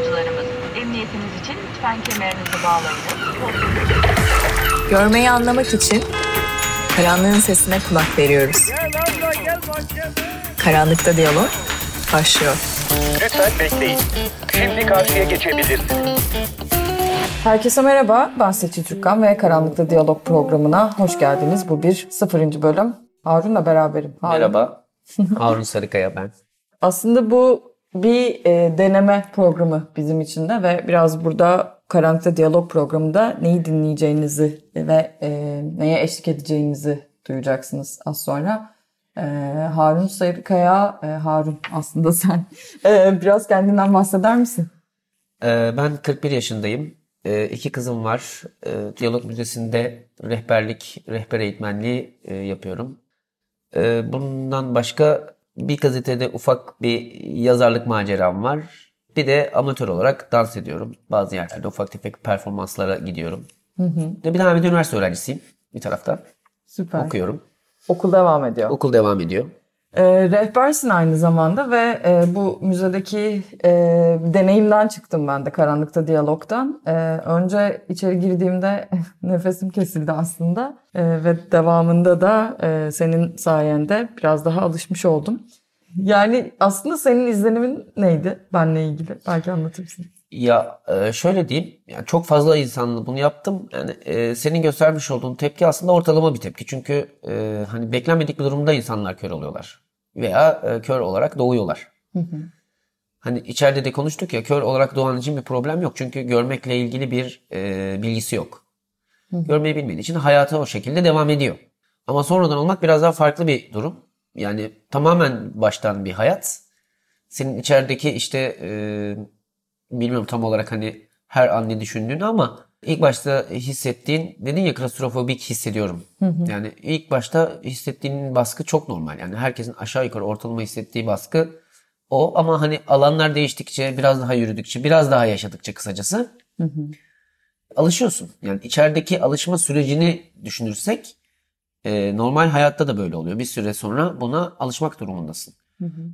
yolcularımız, emniyetiniz için lütfen kemerinizi bağlayınız. Görmeyi anlamak için karanlığın sesine kulak veriyoruz. Karanlıkta diyalog başlıyor. Lütfen bekleyin. Şimdi karşıya geçebilirsiniz. Herkese merhaba, ben Seçil Türkkan ve Karanlıkta Diyalog programına hoş geldiniz. Bu bir sıfırıncı bölüm. Harun'la beraberim. Harun. Merhaba. Harun Sarıkaya ben. Aslında bu bir e, deneme programı bizim için de ve biraz burada Karanlıkta Diyalog programında neyi dinleyeceğinizi ve e, neye eşlik edeceğinizi duyacaksınız az sonra. E, Harun Sarıkaya, e, Harun aslında sen e, biraz kendinden bahseder misin? Ee, ben 41 yaşındayım. Ee, iki kızım var. Ee, Diyalog Müzesi'nde rehberlik, rehber eğitmenliği e, yapıyorum. Ee, bundan başka bir gazetede ufak bir yazarlık maceram var. Bir de amatör olarak dans ediyorum. Bazı yerlerde ufak tefek performanslara gidiyorum. Bir tane bir de üniversite öğrencisiyim bir taraftan. Süper. Okuyorum. Okul devam ediyor. Okul devam ediyor. E, rehbersin aynı zamanda ve e, bu müzedeki e, deneyimden çıktım ben de Karanlıkta Diyalog'dan. E, önce içeri girdiğimde nefesim kesildi aslında E, ve devamında da e, senin sayende biraz daha alışmış oldum. Yani aslında senin izlenimin neydi benle ilgili? Belki anlatırsın. Ya e, şöyle diyeyim, yani çok fazla insanla bunu yaptım. Yani e, senin göstermiş olduğun tepki aslında ortalama bir tepki. Çünkü e, hani beklenmedik bir durumda insanlar kör oluyorlar veya e, kör olarak doğuyorlar. Hani içeride de konuştuk ya kör olarak doğan için bir problem yok. Çünkü görmekle ilgili bir e, bilgisi yok. Görmeyi bilmediği için hayatı o şekilde devam ediyor. Ama sonradan olmak biraz daha farklı bir durum. Yani tamamen baştan bir hayat. Senin içerideki işte e, bilmiyorum tam olarak hani her an ne düşündüğünü ama ilk başta hissettiğin dedin ya klostrofobik hissediyorum. Yani ilk başta hissettiğin baskı çok normal. Yani herkesin aşağı yukarı ortalama hissettiği baskı o ama hani alanlar değiştikçe biraz daha yürüdükçe biraz daha yaşadıkça kısacası alışıyorsun. Yani içerideki alışma sürecini düşünürsek e, normal hayatta da böyle oluyor. Bir süre sonra buna alışmak durumundasın.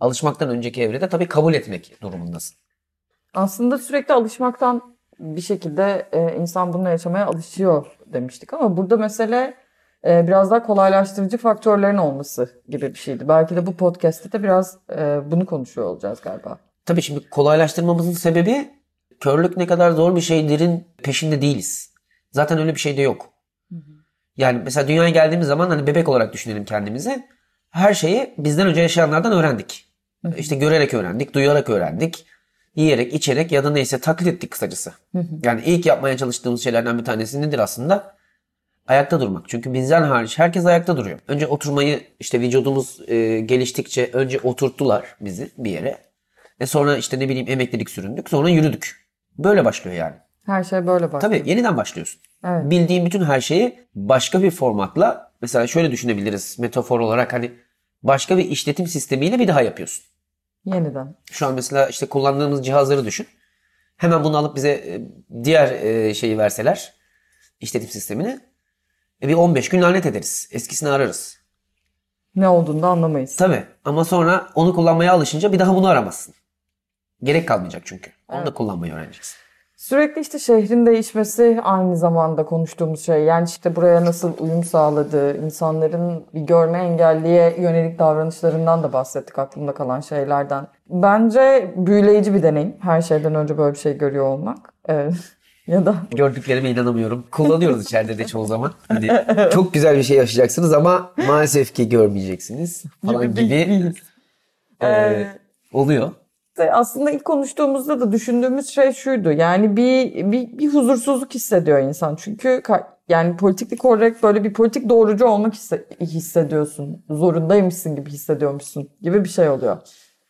Alışmaktan önceki evrede tabii kabul etmek durumundasın. Aslında sürekli alışmaktan bir şekilde e, insan bununla yaşamaya alışıyor demiştik ama burada mesele e, biraz daha kolaylaştırıcı faktörlerin olması gibi bir şeydi. Belki de bu podcast'te de biraz e, bunu konuşuyor olacağız galiba. Tabii şimdi kolaylaştırmamızın sebebi körlük ne kadar zor bir şeylerin peşinde değiliz. Zaten öyle bir şey de yok. Yani mesela dünyaya geldiğimiz zaman hani bebek olarak düşünelim kendimizi. Her şeyi bizden önce yaşayanlardan öğrendik. İşte görerek öğrendik, duyarak öğrendik. Yiyerek, içerek ya da neyse taklit ettik kısacası. Yani ilk yapmaya çalıştığımız şeylerden bir tanesi nedir aslında? Ayakta durmak. Çünkü bizden hariç herkes ayakta duruyor. Önce oturmayı işte vücudumuz e, geliştikçe önce oturttular bizi bir yere. E sonra işte ne bileyim emeklilik süründük. Sonra yürüdük. Böyle başlıyor yani. Her şey böyle başlıyor. Tabii yeniden başlıyorsun. Evet. Bildiğin bütün her şeyi başka bir formatla mesela şöyle düşünebiliriz metafor olarak hani başka bir işletim sistemiyle bir daha yapıyorsun. Yeniden. Şu an mesela işte kullandığımız cihazları düşün. Hemen bunu alıp bize e, diğer e, şeyi verseler işletim sistemini e bir 15 gün lanet ederiz. Eskisini ararız. Ne olduğunu da anlamayız. Tabii ama sonra onu kullanmaya alışınca bir daha bunu aramazsın. Gerek kalmayacak çünkü. Onu da kullanmayı öğreneceksin. Sürekli işte şehrin değişmesi aynı zamanda konuştuğumuz şey. Yani işte buraya nasıl uyum sağladığı, insanların bir görme engelliye yönelik davranışlarından da bahsettik aklımda kalan şeylerden. Bence büyüleyici bir deneyim. Her şeyden önce böyle bir şey görüyor olmak. Ee, ya da Gördüklerime inanamıyorum. Kullanıyoruz içeride de çoğu zaman. Hani çok güzel bir şey yaşayacaksınız ama maalesef ki görmeyeceksiniz falan Gibi gibi his. e, Ee, oluyor. İşte aslında ilk konuştuğumuzda da düşündüğümüz şey şuydu. Yani bir bir, bir huzursuzluk hissediyor insan. Çünkü yani politiklik olarak böyle bir politik doğrucu olmak hisse- hissediyorsun. Zorundaymışsın gibi hissediyormuşsun gibi bir şey oluyor.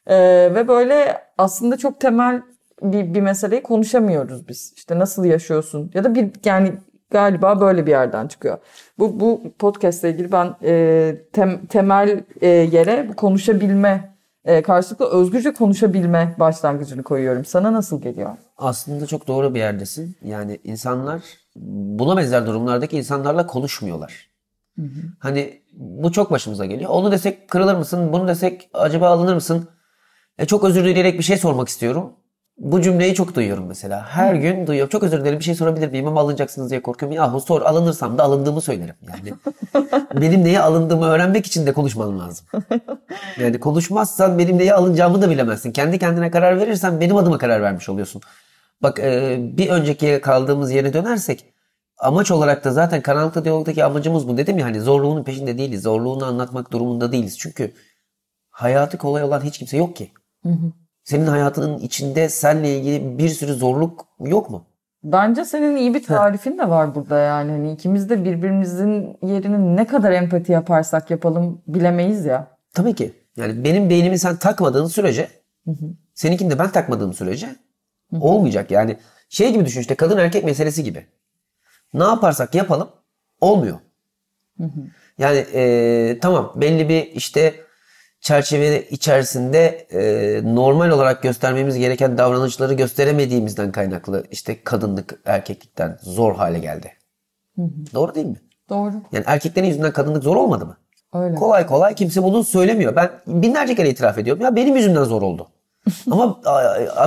Ee, ve böyle aslında çok temel bir, bir meseleyi konuşamıyoruz biz. İşte nasıl yaşıyorsun ya da bir yani galiba böyle bir yerden çıkıyor. Bu bu podcast'le ilgili ben e, tem- temel e, yere konuşabilme e, karşılıklı özgürce konuşabilme başlangıcını koyuyorum. Sana nasıl geliyor? Aslında çok doğru bir yerdesin. Yani insanlar buna benzer durumlardaki insanlarla konuşmuyorlar. Hani bu çok başımıza geliyor. Onu desek kırılır mısın? Bunu desek acaba alınır mısın? E, çok özür dileyerek bir şey sormak istiyorum. Bu cümleyi çok duyuyorum mesela. Her gün duyuyorum. Çok özür dilerim bir şey sorabilir miyim ama alınacaksınız diye korkuyorum. Yahu sor alınırsam da alındığımı söylerim. Yani benim neye alındığımı öğrenmek için de konuşman lazım. Yani konuşmazsan benim neye alınacağımı da bilemezsin. Kendi kendine karar verirsen benim adıma karar vermiş oluyorsun. Bak e, bir önceki kaldığımız yere dönersek amaç olarak da zaten karanlıkta diyalogdaki amacımız bu. Dedim ya hani zorluğunun peşinde değiliz. Zorluğunu anlatmak durumunda değiliz. Çünkü hayatı kolay olan hiç kimse yok ki. Senin hayatının içinde seninle ilgili bir sürü zorluk yok mu? Bence senin iyi bir tarifin de var burada yani. Hani ikimiz de birbirimizin yerini ne kadar empati yaparsak yapalım bilemeyiz ya. Tabii ki. Yani benim beynimi sen takmadığın sürece, seninkini de ben takmadığım sürece olmayacak. Yani şey gibi düşün işte kadın erkek meselesi gibi. Ne yaparsak yapalım olmuyor. Yani e, tamam belli bir işte çerçeve içerisinde e, normal olarak göstermemiz gereken davranışları gösteremediğimizden kaynaklı işte kadınlık erkeklikten zor hale geldi. Doğru değil mi? Doğru. Yani erkeklerin yüzünden kadınlık zor olmadı mı? Öyle. Kolay kolay kimse bunu söylemiyor. Ben binlerce kere itiraf ediyorum. Ya benim yüzümden zor oldu. Ama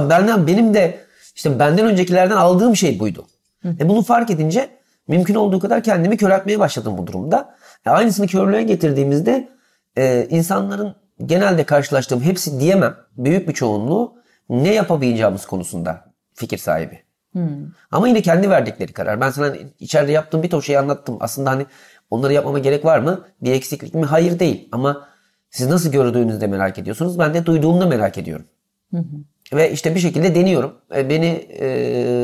benden benim de işte benden öncekilerden aldığım şey buydu. E bunu fark edince mümkün olduğu kadar kendimi köreltmeye başladım bu durumda. E aynısını körlüğe getirdiğimizde e, insanların genelde karşılaştığım hepsi diyemem. Büyük bir çoğunluğu ne yapabileceğimiz konusunda fikir sahibi. Ama yine kendi verdikleri karar. Ben sana içeride yaptığım bir ton şeyi anlattım. Aslında hani onları yapmama gerek var mı? Bir eksiklik mi? Hayır değil. Ama siz nasıl gördüğünüzü de merak ediyorsunuz. Ben de duyduğumda merak ediyorum. Ve işte bir şekilde deniyorum. E, Beni e,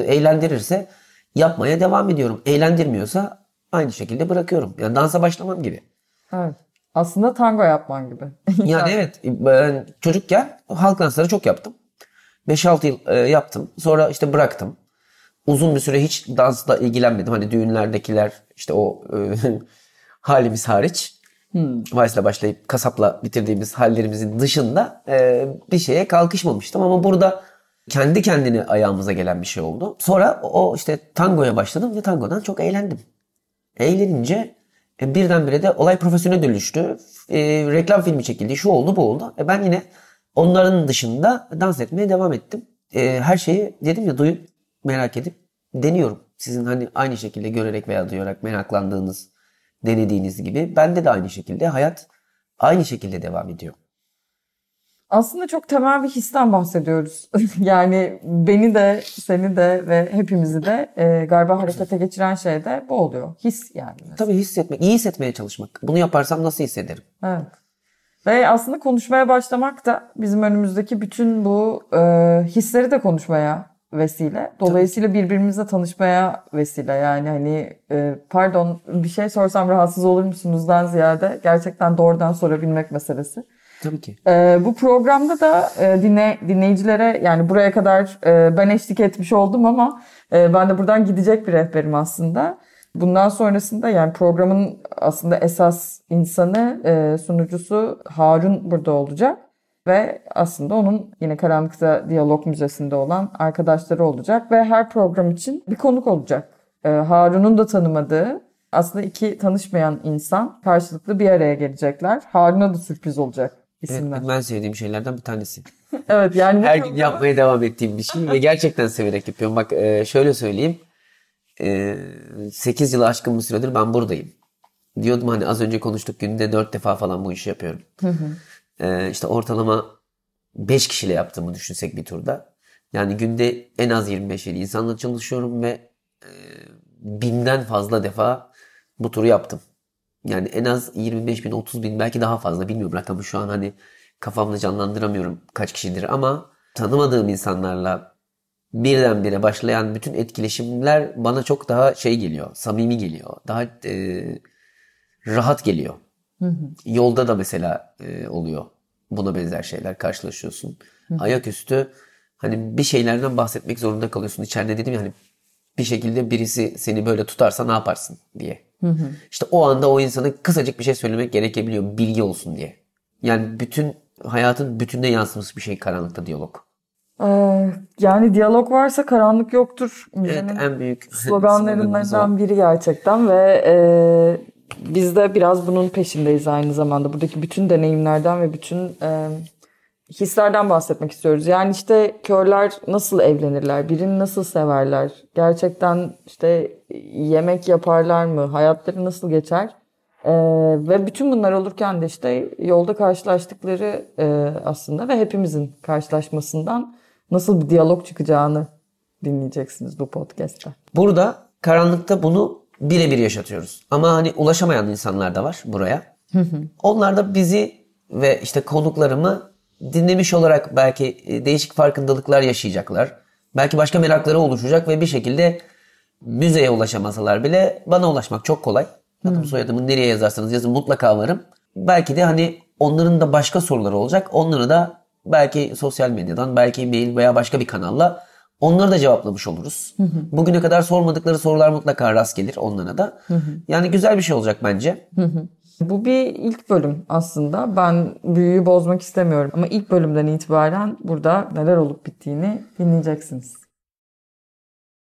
eğlendirirse yapmaya devam ediyorum. Eğlendirmiyorsa aynı şekilde bırakıyorum. Yani dansa başlamam gibi. Evet. Aslında tango yapman gibi. Yani evet ben çocukken halk dansları çok yaptım. 5-6 yıl e, yaptım. Sonra işte bıraktım. Uzun bir süre hiç dansla ilgilenmedim. Hani düğünlerdekiler işte o e, halimiz hariç. Valsle başlayıp kasapla bitirdiğimiz hallerimizin dışında e, bir şeye kalkışmamıştım. Ama burada kendi kendine ayağımıza gelen bir şey oldu. Sonra o işte tangoya başladım ve tangodan çok eğlendim. Eğlenince e, birdenbire de olay profesyonel dönüştü. E, reklam filmi çekildi. Şu oldu bu oldu. E, ben yine onların dışında dans etmeye devam ettim. E, her şeyi dedim ya duyup merak edip deniyorum. Sizin hani aynı şekilde görerek veya duyarak meraklandığınız, denediğiniz gibi bende de aynı şekilde hayat aynı şekilde devam ediyor. Aslında çok temel bir histen bahsediyoruz. yani beni de, seni de ve hepimizi de e, galiba harekete geçiren şey de bu oluyor. His yani. Tabii hissetmek, iyi hissetmeye çalışmak. Bunu yaparsam nasıl hissederim? Evet. Ve aslında konuşmaya başlamak da bizim önümüzdeki bütün bu e, hisleri de konuşmaya vesile. Dolayısıyla birbirimizle tanışmaya vesile. Yani hani e, pardon bir şey sorsam rahatsız olur musunuzdan ziyade gerçekten doğrudan sorabilmek meselesi. Tabii ki. Ee, bu programda da e, dinle, dinleyicilere yani buraya kadar e, ben eşlik etmiş oldum ama e, ben de buradan gidecek bir rehberim aslında. Bundan sonrasında yani programın aslında esas insanı, e, sunucusu Harun burada olacak. Ve aslında onun yine Karanlıkta Diyalog Müzesi'nde olan arkadaşları olacak. Ve her program için bir konuk olacak. E, Harun'un da tanımadığı aslında iki tanışmayan insan karşılıklı bir araya gelecekler. Harun'a da sürpriz olacak Evet, isimler. ben sevdiğim şeylerden bir tanesi. Evet yani Her gün yapmaya devam ettiğim bir şey ve gerçekten severek yapıyorum. Bak e, şöyle söyleyeyim. E, 8 yılı aşkın bir süredir ben buradayım. Diyordum hani az önce konuştuk günde 4 defa falan bu işi yapıyorum. E, işte ortalama 5 kişiyle yaptığımı düşünsek bir turda. Yani günde en az 25 yıl insanla çalışıyorum ve e, binden fazla defa bu turu yaptım. Yani en az 25 bin, 30 bin belki daha fazla bilmiyorum rakamı şu an hani kafamda canlandıramıyorum kaç kişidir ama tanımadığım insanlarla birdenbire başlayan bütün etkileşimler bana çok daha şey geliyor, samimi geliyor, daha e, rahat geliyor. Yolda da mesela e, oluyor buna benzer şeyler karşılaşıyorsun. Ayaküstü hani bir şeylerden bahsetmek zorunda kalıyorsun. İçeride dedim ya hani bir şekilde birisi seni böyle tutarsa ne yaparsın diye. İşte o anda o insana kısacık bir şey söylemek gerekebiliyor bilgi olsun diye. Yani bütün hayatın bütününe yansımış bir şey karanlıkta diyalog. Ee, yani diyalog varsa karanlık yoktur. Evet en büyük sloganlarından biri gerçekten ve e, biz de biraz bunun peşindeyiz aynı zamanda. Buradaki bütün deneyimlerden ve bütün e, hislerden bahsetmek istiyoruz. Yani işte körler nasıl evlenirler, birini nasıl severler, gerçekten işte yemek yaparlar mı, hayatları nasıl geçer? Ee, ve bütün bunlar olurken de işte yolda karşılaştıkları e, aslında ve hepimizin karşılaşmasından nasıl bir diyalog çıkacağını dinleyeceksiniz bu podcast'te. Burada karanlıkta bunu birebir yaşatıyoruz. Ama hani ulaşamayan insanlar da var buraya. Onlar da bizi ve işte konuklarımı dinlemiş olarak belki e, değişik farkındalıklar yaşayacaklar. Belki başka merakları oluşacak ve bir şekilde müzeye ulaşamasalar bile bana ulaşmak çok kolay. Adım soyadımı nereye yazarsanız yazın mutlaka varım. Belki de hani onların da başka soruları olacak. Onları da belki sosyal medyadan, belki mail veya başka bir kanalla onları da cevaplamış oluruz. Bugüne kadar sormadıkları sorular mutlaka rast gelir onlara da. Yani güzel bir şey olacak bence. Bu bir ilk bölüm aslında. Ben büyüyü bozmak istemiyorum ama ilk bölümden itibaren burada neler olup bittiğini dinleyeceksiniz.